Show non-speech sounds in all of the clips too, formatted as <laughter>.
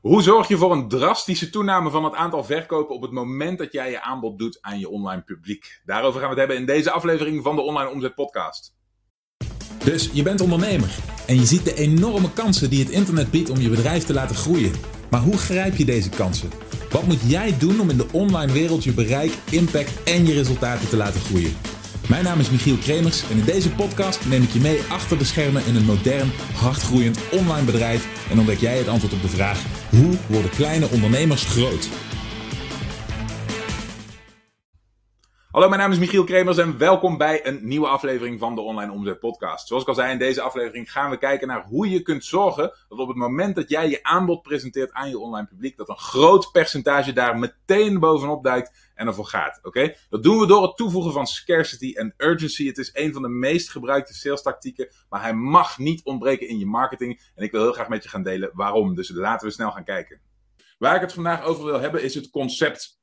Hoe zorg je voor een drastische toename van het aantal verkopen op het moment dat jij je aanbod doet aan je online publiek? Daarover gaan we het hebben in deze aflevering van de Online Omzet Podcast. Dus je bent ondernemer en je ziet de enorme kansen die het internet biedt om je bedrijf te laten groeien. Maar hoe grijp je deze kansen? Wat moet jij doen om in de online wereld je bereik, impact en je resultaten te laten groeien? Mijn naam is Michiel Kremers en in deze podcast neem ik je mee achter de schermen in een modern, hardgroeiend online bedrijf en ontdek jij het antwoord op de vraag: hoe worden kleine ondernemers groot? Hallo, mijn naam is Michiel Kremers en welkom bij een nieuwe aflevering van de Online Omzet Podcast. Zoals ik al zei, in deze aflevering gaan we kijken naar hoe je kunt zorgen dat op het moment dat jij je aanbod presenteert aan je online publiek, dat een groot percentage daar meteen bovenop duikt en ervoor gaat. Oké? Dat doen we door het toevoegen van scarcity en urgency. Het is een van de meest gebruikte sales tactieken, maar hij mag niet ontbreken in je marketing. En ik wil heel graag met je gaan delen waarom. Dus laten we snel gaan kijken. Waar ik het vandaag over wil hebben is het concept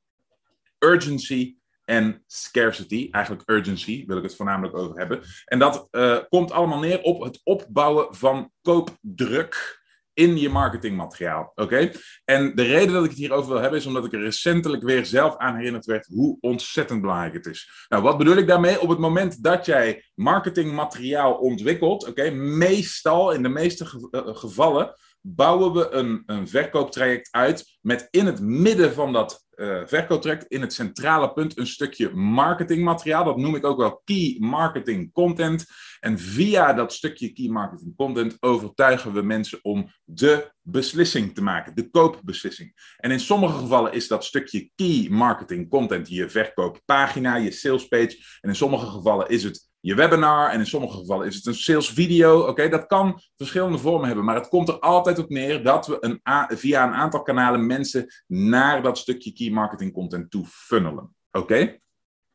urgency en scarcity, eigenlijk urgency, wil ik het voornamelijk over hebben. En dat uh, komt allemaal neer op het opbouwen van koopdruk in je marketingmateriaal. Oké? En de reden dat ik het hierover wil hebben is omdat ik er recentelijk weer zelf aan herinnerd werd hoe ontzettend belangrijk het is. Nou, wat bedoel ik daarmee? Op het moment dat jij marketingmateriaal ontwikkelt, oké, meestal in de meeste gevallen bouwen we een, een verkooptraject uit met in het midden van dat uh, verkooptraject, in het centrale punt, een stukje marketingmateriaal. Dat noem ik ook wel key marketing content. En via dat stukje key marketing content overtuigen we mensen om de beslissing te maken, de koopbeslissing. En in sommige gevallen is dat stukje key marketing content je verkooppagina, je salespage. En in sommige gevallen is het je webinar. En in sommige gevallen is het een sales video. Oké, dat kan verschillende vormen hebben. Maar het komt er altijd op neer dat we een via een aantal kanalen mensen naar dat stukje key marketing content toe funnelen. Oké?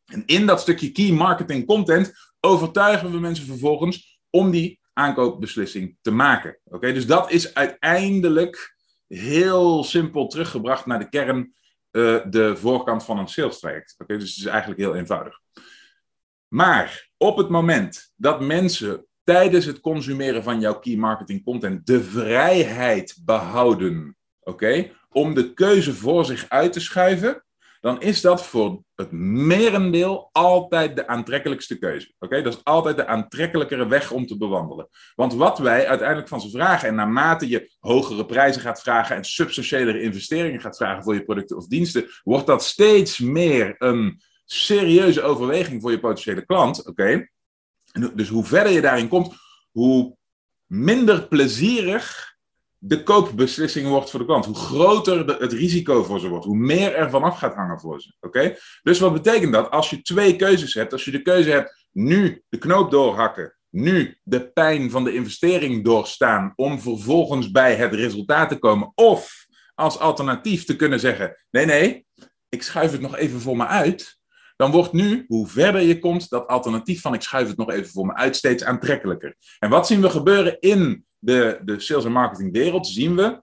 En in dat stukje key marketing content overtuigen we mensen vervolgens om die aankoopbeslissing te maken. Oké, dus dat is uiteindelijk heel simpel teruggebracht naar de kern, uh, de voorkant van een sales traject. Oké, dus het is eigenlijk heel eenvoudig. Maar op het moment dat mensen tijdens het consumeren van jouw key marketing content de vrijheid behouden, oké, om de keuze voor zich uit te schuiven, dan is dat voor het merendeel altijd de aantrekkelijkste keuze. Oké, dat is altijd de aantrekkelijkere weg om te bewandelen. Want wat wij uiteindelijk van ze vragen, en naarmate je hogere prijzen gaat vragen en substantiëlere investeringen gaat vragen voor je producten of diensten, wordt dat steeds meer een serieuze overweging voor je potentiële klant. Oké. Dus hoe verder je daarin komt, hoe minder plezierig de koopbeslissing wordt voor de klant. Hoe groter het risico voor ze wordt. Hoe meer er vanaf gaat hangen voor ze. Oké? Dus wat betekent dat? Als je twee keuzes hebt. Als je de keuze hebt nu de knoop doorhakken. Nu de pijn van de investering doorstaan. Om vervolgens bij het resultaat te komen. Of als alternatief te kunnen zeggen: nee, nee, ik schuif het nog even voor me uit dan wordt nu, hoe verder je komt, dat alternatief van ik schuif het nog even voor me uit steeds aantrekkelijker. En wat zien we gebeuren in de, de sales en marketing wereld? Zien we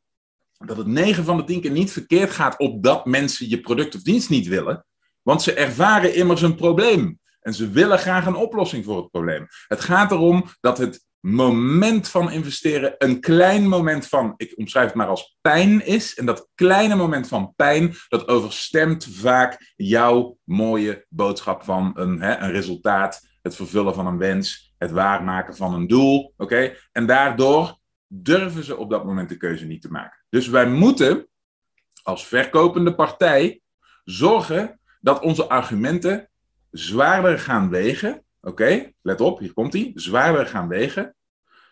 dat het 9 van de 10 keer niet verkeerd gaat op dat mensen je product of dienst niet willen, want ze ervaren immers een probleem. En ze willen graag een oplossing voor het probleem. Het gaat erom dat het moment van investeren een klein moment van, ik omschrijf het maar als pijn is. En dat kleine moment van pijn, dat overstemt vaak jouw mooie boodschap van een, hè, een resultaat, het vervullen van een wens, het waarmaken van een doel. Oké? En daardoor durven ze op dat moment de keuze niet te maken. Dus wij moeten als verkopende partij zorgen dat onze argumenten zwaarder gaan wegen Oké, let op, hier komt hij. Zwaarder gaan wegen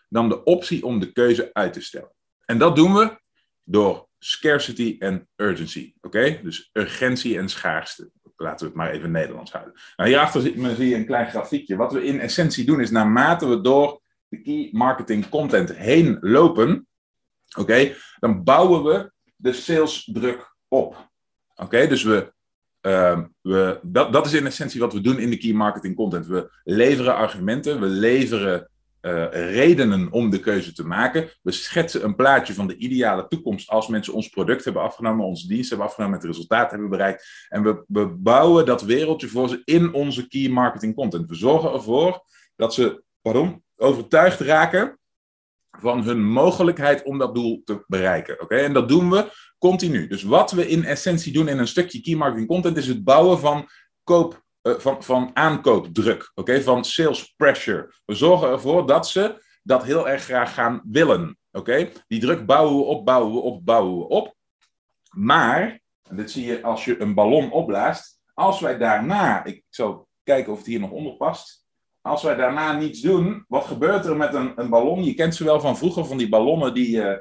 dan de optie om de keuze uit te stellen. En dat doen we door scarcity en urgency. Oké, dus urgentie en schaarste. Laten we het maar even Nederlands houden. Nou, hierachter zie je een klein grafiekje. Wat we in essentie doen is naarmate we door de key marketing content heen lopen, oké, dan bouwen we de salesdruk op. Oké, dus we Ehm, we, dat, dat is in essentie wat we doen in de key marketing content. We leveren argumenten, we leveren uh, redenen om de keuze te maken. We schetsen een plaatje van de ideale toekomst als mensen ons product hebben afgenomen, onze dienst hebben afgenomen, het resultaat hebben bereikt. En we, we bouwen dat wereldje voor ze in onze key marketing content. We zorgen ervoor dat ze pardon, overtuigd raken van hun mogelijkheid om dat doel te bereiken. Oké, En dat doen we continu. Dus wat we in essentie doen in een stukje key marketing content is het bouwen van koop. eh, van, van aankoopdruk, oké, van sales pressure. We zorgen ervoor dat ze dat heel erg graag gaan willen. Oké, Die druk bouwen we op, bouwen we op, bouwen we op. Maar, en dit zie je als je een ballon opblaast, als wij daarna, ik zal kijken of het hier nog onder past. Als wij daarna niets doen, wat gebeurt er met een, een ballon? Je kent ze wel van vroeger, van die ballonnen die, eh,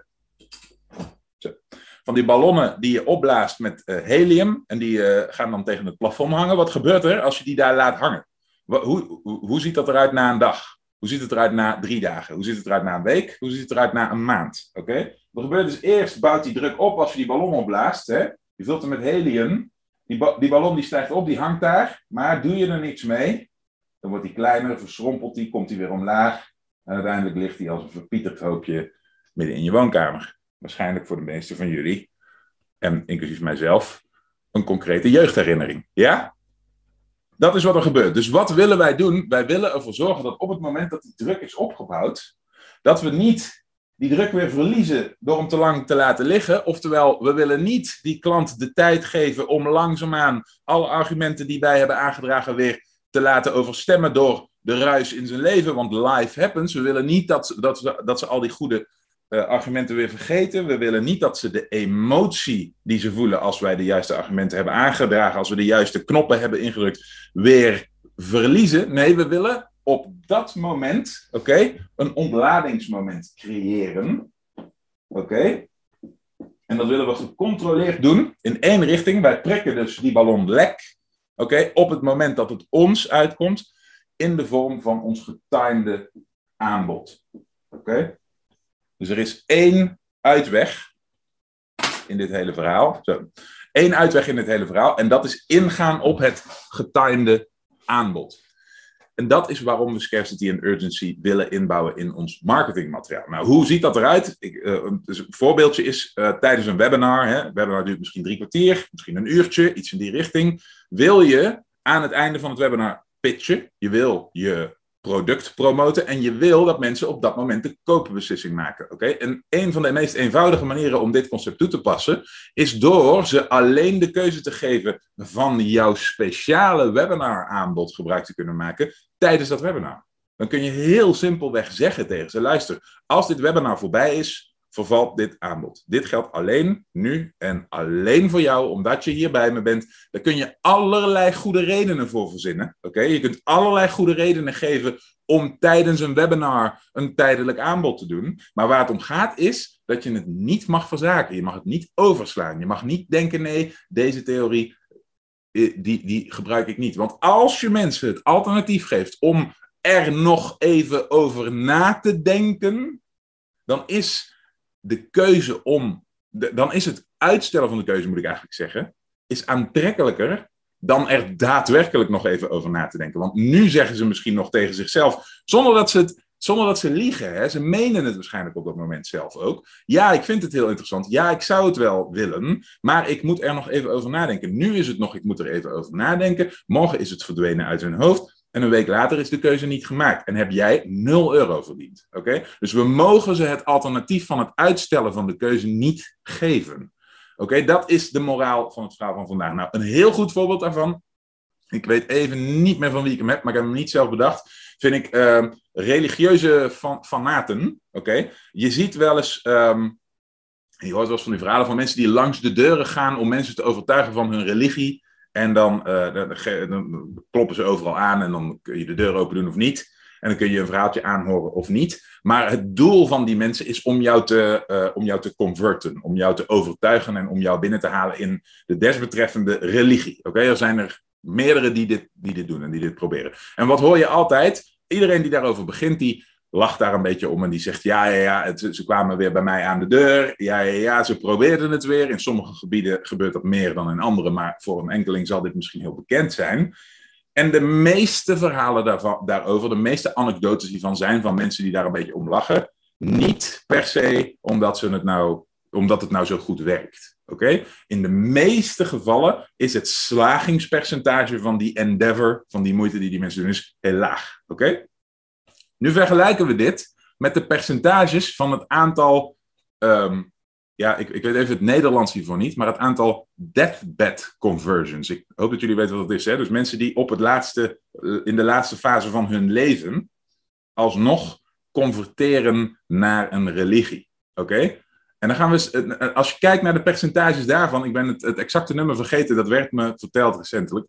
van die ballonnen die je opblaast met eh, helium. En die eh, gaan dan tegen het plafond hangen. Wat gebeurt er als je die daar laat hangen? Hoe, hoe, hoe ziet dat eruit na een dag? Hoe ziet het eruit na drie dagen? Hoe ziet het eruit na een week? Hoe ziet het eruit na een maand? Oké? Wat gebeurt dus eerst, bouwt die druk op als je die ballon opblaast. Hè? Je vult hem met helium. Die, die ballon die stijgt op, die hangt daar. Maar doe je er niks mee, dan wordt die kleiner, verschrompelt die, komt die weer omlaag. En uiteindelijk ligt die als een verpieterd hoopje midden in je woonkamer. Waarschijnlijk voor de meeste van jullie, en inclusief mijzelf, een concrete jeugdherinnering. Ja? Dat is wat er gebeurt. Dus wat willen wij doen? Wij willen ervoor zorgen dat op het moment dat die druk is opgebouwd, dat we niet die druk weer verliezen door hem te lang te laten liggen. Oftewel, we willen niet die klant de tijd geven om langzaamaan alle argumenten die wij hebben aangedragen weer te laten overstemmen door de ruis in zijn leven. Want life happens. We willen niet dat, dat, ze, dat ze al die goede eh, argumenten weer vergeten. We willen niet dat ze de emotie die ze voelen als wij de juiste argumenten hebben aangedragen, als we de juiste knoppen hebben ingedrukt, weer verliezen. Nee, we willen op dat moment, oké, een ontladingsmoment creëren. Oké? En dat willen we gecontroleerd doen in één richting. Wij trekken dus die ballon lek, oké, op het moment dat het ons uitkomt, in de vorm van ons getimede aanbod. Oké? Dus er is één uitweg in dit hele verhaal. Zo. Eén uitweg in dit hele verhaal. En dat is ingaan op het getimede aanbod. En dat is waarom we scarcity en urgency willen inbouwen in ons marketingmateriaal. Nou, hoe ziet dat eruit? Ik, eh, dus een voorbeeldje is eh, tijdens een webinar. Hè, webinar duurt misschien drie kwartier, misschien een uurtje, iets in die richting. Wil je aan het einde van het webinar pitchen? Je wil je product promoten en je wil dat mensen op dat moment de koopbeslissing maken. Oké? En een van de meest eenvoudige manieren om dit concept toe te passen is door ze alleen de keuze te geven van jouw speciale webinar aanbod gebruik te kunnen maken tijdens dat webinar. Dan kun je heel simpelweg zeggen tegen ze: luister, als dit webinar voorbij is, vervalt dit aanbod. Dit geldt alleen nu en alleen voor jou, omdat je hier bij me bent. Daar kun je allerlei goede redenen voor verzinnen. Oké, Je kunt allerlei goede redenen geven om tijdens een webinar een tijdelijk aanbod te doen. Maar waar het om gaat is dat je het niet mag verzaken. Je mag het niet overslaan. Je mag niet denken: nee, deze theorie eh, die, die gebruik ik niet. Want als je mensen het alternatief geeft om er nog even over na te denken, dan is de keuze om, dan is het uitstellen van de keuze, moet ik eigenlijk zeggen, is aantrekkelijker dan er daadwerkelijk nog even over na te denken. Want nu zeggen ze misschien nog tegen zichzelf, zonder dat ze het zonder dat ze liegen. Hè? Ze menen het waarschijnlijk op dat moment zelf ook. Ja, ik vind het heel interessant. Ja, ik zou het wel willen. Maar ik moet er nog even over nadenken. Nu is het nog, ik moet er even over nadenken. Morgen is het verdwenen uit hun hoofd. En een week later is de keuze niet gemaakt. En heb jij 0 euro verdiend. Oké? Dus we mogen ze het alternatief van het uitstellen van de keuze niet geven. Oké, dat is de moraal van het verhaal van vandaag. Nou, een heel goed voorbeeld daarvan. Ik weet even niet meer van wie ik hem heb, maar ik heb hem niet zelf bedacht. Vind ik ehm, religieuze fan, fanaten. Oké, je ziet wel eens. ehm, je hoort wel eens van die verhalen van mensen die langs de deuren gaan om mensen te overtuigen van hun religie. En dan, eh, dan kloppen ze overal aan en dan kun je de deur open doen of niet. En dan kun je een verhaaltje aanhoren of niet. Maar het doel van die mensen is om jou te, eh, om jou te converten, om jou te overtuigen en om jou binnen te halen in de desbetreffende religie. Oké, er zijn er meerdere die dit, die dit doen en die dit proberen. En wat hoor je altijd? Iedereen die daarover begint, die lacht daar een beetje om en die zegt: Ja, ja, ja, ze kwamen weer bij mij aan de deur. Ja, ja, ja, ze probeerden het weer. In sommige gebieden gebeurt dat meer dan in andere, maar voor een enkeling zal dit misschien heel bekend zijn. En de meeste verhalen daarvan, daarover, de meeste anekdotes hiervan zijn van mensen die daar een beetje om lachen. Niet per se omdat, ze het, nou, omdat het nou zo goed werkt. Oké? In de meeste gevallen is het slagingspercentage van die endeavor, van die moeite die die mensen doen, is heel laag. Oké? Nu vergelijken we dit met de percentages van het aantal. ehm, ja, ik, ik weet even het Nederlands hiervoor niet, maar het aantal deathbed conversions. Ik hoop dat jullie weten wat dat is. Hè? Dus mensen die op het laatste, eh, in de laatste fase van hun leven alsnog converteren naar een religie. Oké? En dan gaan we, eens- eh, als je kijkt naar de percentages daarvan, ik ben het, het exacte nummer vergeten, dat werd me verteld recentelijk.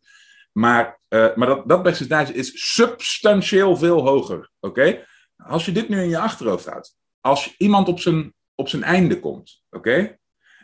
Maar, eh, maar dat, dat percentage is substantieel veel hoger. Oké? Als je dit nu in je achterhoofd houdt, als iemand op zijn, op zijn einde komt, oké?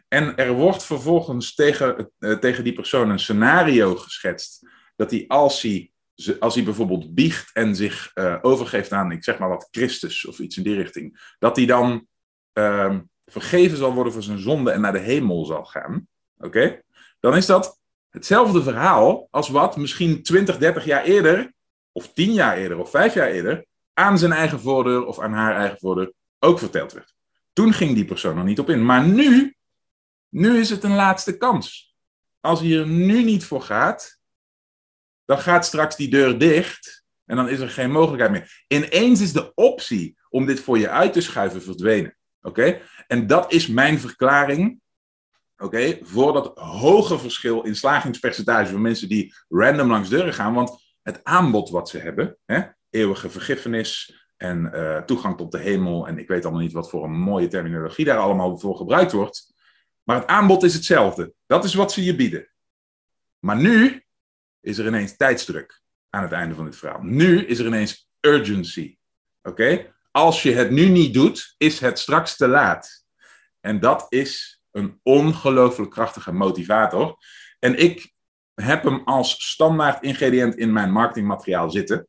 En er wordt vervolgens tegen, eh, tegen die persoon een scenario geschetst, dat hij als hij, als hij bijvoorbeeld biegt en zich eh, overgeeft aan, ik zeg maar wat, Christus of iets in die richting, dat hij dan ehm, vergeven zal worden voor zijn zonde en naar de hemel zal gaan, oké? Dan is dat hetzelfde verhaal als wat misschien 20, 30 jaar eerder, of 10 jaar eerder, of 5 jaar eerder, aan zijn eigen voordeur of aan haar eigen voordeur ook verteld werd. Toen ging die persoon er niet op in. Maar nu, nu is het een laatste kans. Als hij er nu niet voor gaat, dan gaat straks die deur dicht en dan is er geen mogelijkheid meer. Ineens is de optie om dit voor je uit te schuiven verdwenen. Oké? En dat is mijn verklaring Oké, voor dat hoge verschil in slagingspercentage van mensen die random langs deuren gaan. Want het aanbod wat ze hebben, hè, eeuwige vergiffenis en eh, toegang tot de hemel. En ik weet allemaal niet wat voor een mooie terminologie daar allemaal voor gebruikt wordt. Maar het aanbod is hetzelfde. Dat is wat ze je bieden. Maar nu is er ineens tijdsdruk aan het einde van dit verhaal. Nu is er ineens urgency. Oké? Als je het nu niet doet, is het straks te laat. En dat is een ongelooflijk krachtige motivator. En ik heb hem als standaard ingrediënt in mijn marketingmateriaal zitten.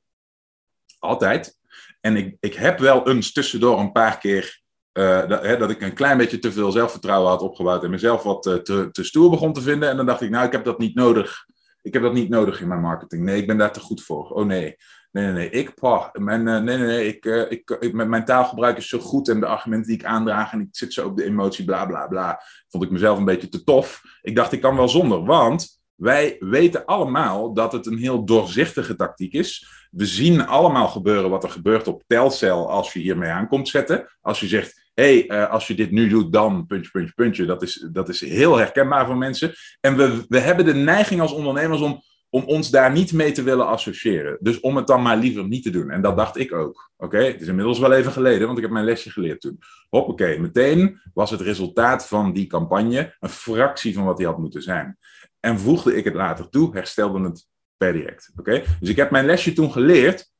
Altijd. En ik, ik heb wel eens tussendoor een paar keer eh, dat, hè, dat ik een klein beetje te veel zelfvertrouwen had opgebouwd en mezelf wat eh, te, te stoer begon te vinden. En dan dacht ik, nou, ik heb dat niet nodig. Ik heb dat niet nodig in mijn marketing. Nee, ik ben daar te goed voor. Oh nee. Nee, nee, nee. Ik, pah, mijn, eh, nee, nee, nee. Ik, eh, ik, ik, mijn taalgebruik is zo goed en de argumenten die ik aandraag en ik zit zo op de emotie, bla bla bla. Vond ik mezelf een beetje te tof. Ik dacht, ik kan wel zonder. Want wij weten allemaal dat het een heel doorzichtige tactiek is. We zien allemaal gebeuren wat er gebeurt op Telcel als je hiermee aankomt zetten. Als je zegt, hé, hey, uh, als je dit nu doet, dan puntje, puntje, puntje. Dat is, dat is heel herkenbaar voor mensen. En we, we hebben de neiging als ondernemers om, om ons daar niet mee te willen associëren. Dus om het dan maar liever niet te doen. En dat dacht ik ook. Oké, het is inmiddels wel even geleden, want ik heb mijn lesje geleerd toen. Hoppakee, meteen was het resultaat van die campagne een fractie van wat die had moeten zijn. En voegde ik het later toe, herstelde het per direct. Oké, dus ik heb mijn lesje toen geleerd.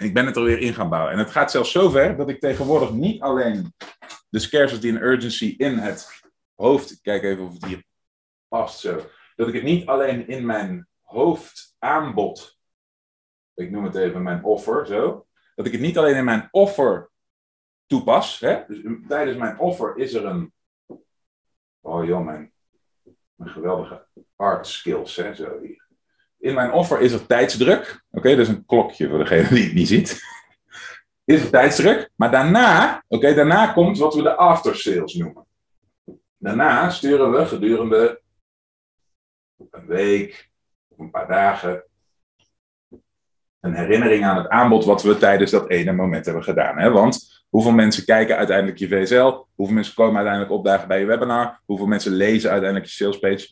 Ik ben het er weer in gaan bouwen. En het gaat zelfs zover dat ik tegenwoordig niet alleen de scarcity en urgency in het hoofd. Ik kijk even of het hier past zo. Dat ik het niet alleen in mijn hoofdaanbod. Ik noem het even mijn offer zo. Dat ik het niet alleen in mijn offer toepas. Hè? Dus tijdens mijn offer is er een. Oh joh, mijn, mijn geweldige art skills. Hè? Zo hier. In mijn offer is er tijdsdruk. Oké, dat is een klokje voor degene die het niet ziet. <laughs> Is er tijdsdruk. Maar daarna, oké, daarna komt wat we de after sales noemen. Daarna sturen we gedurende een week een paar dagen een herinnering aan het aanbod wat we tijdens dat ene moment hebben gedaan. Hè? Want hoeveel mensen kijken uiteindelijk je VSL? Hoeveel mensen komen uiteindelijk opdagen bij je webinar? Hoeveel mensen lezen uiteindelijk je salespage?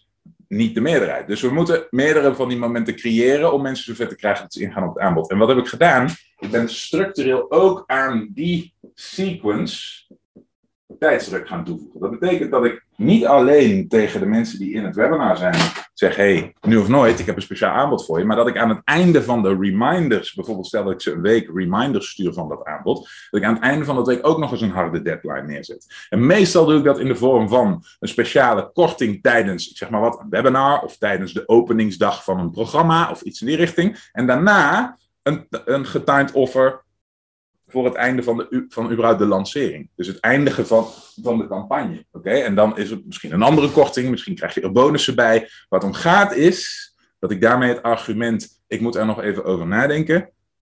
Niet de meerderheid. Dus we moeten meerdere van die momenten creëren om mensen zover te krijgen dat ze ingaan op het aanbod. En wat heb ik gedaan? Ik ben structureel ook aan die sequence tijdsdruk gaan toevoegen. Dat betekent dat ik niet alleen tegen de mensen die in het webinar zijn zeg, hey, nu of nooit, ik heb een speciaal aanbod voor je, maar dat ik aan het einde van de reminders, bijvoorbeeld stel dat ik ze een week reminders stuur van dat aanbod, dat ik aan het einde van de week ook nog eens een harde deadline neerzet. En meestal doe ik dat in de vorm van een speciale korting tijdens, zeg maar wat, een webinar of tijdens de openingsdag van een programma of iets in die richting. En daarna een, een getimed offer voor het einde van, de, van überhaupt de lancering. Dus het eindigen van, van de campagne. Oké? En dan is het misschien een andere korting, misschien krijg je er bonussen bij. Wat om gaat is dat ik daarmee het argument, ik moet er nog even over nadenken,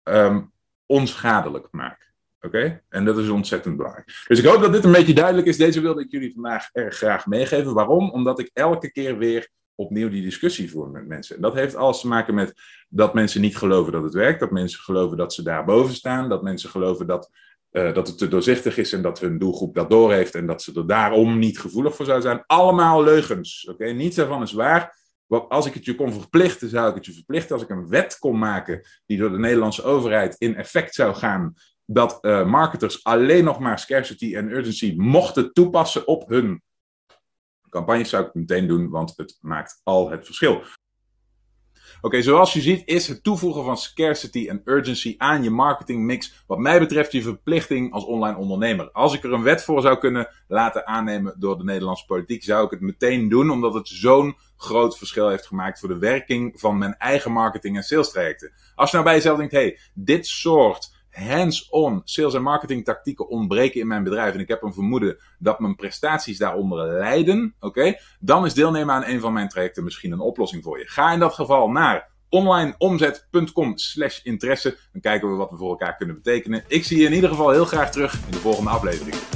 um, onschadelijk maak. Oké, en dat is ontzettend belangrijk. Dus ik hoop dat dit een beetje duidelijk is. Deze wilde ik jullie vandaag erg graag meegeven. Waarom? Omdat ik elke keer weer opnieuw die discussie voer met mensen. En dat heeft alles te maken met dat mensen niet geloven dat het werkt, dat mensen geloven dat ze daarboven staan, dat mensen geloven dat uh, dat het te doorzichtig is en dat hun doelgroep dat doorheeft en dat ze er daarom niet gevoelig voor zou zijn. Allemaal leugens. Oké, Niets daarvan is waar. Want als ik het je kon verplichten, zou ik het je verplichten. Als ik een wet kon maken die door de Nederlandse overheid in effect zou gaan, dat uh, marketers alleen nog maar scarcity en urgency mochten toepassen op hun campagnes, zou ik meteen doen, want het maakt al het verschil. Oké, zoals je ziet is het toevoegen van scarcity en urgency aan je marketingmix wat mij betreft je verplichting als online ondernemer. Als ik er een wet voor zou kunnen laten aannemen door de Nederlandse politiek, zou ik het meteen doen, omdat het zo'n groot verschil heeft gemaakt voor de werking van mijn eigen marketing en sales trajecten. Als je nou bij jezelf denkt, hey, dit soort hands-on sales en marketing tactieken ontbreken in mijn bedrijf en ik heb een vermoeden dat mijn prestaties daaronder lijden, oké, dan is deelnemen aan een van mijn trajecten misschien een oplossing voor je. Ga in dat geval naar onlineomzet.com slash interesse. Dan kijken we wat we voor elkaar kunnen betekenen. Ik zie je in ieder geval heel graag terug in de volgende aflevering.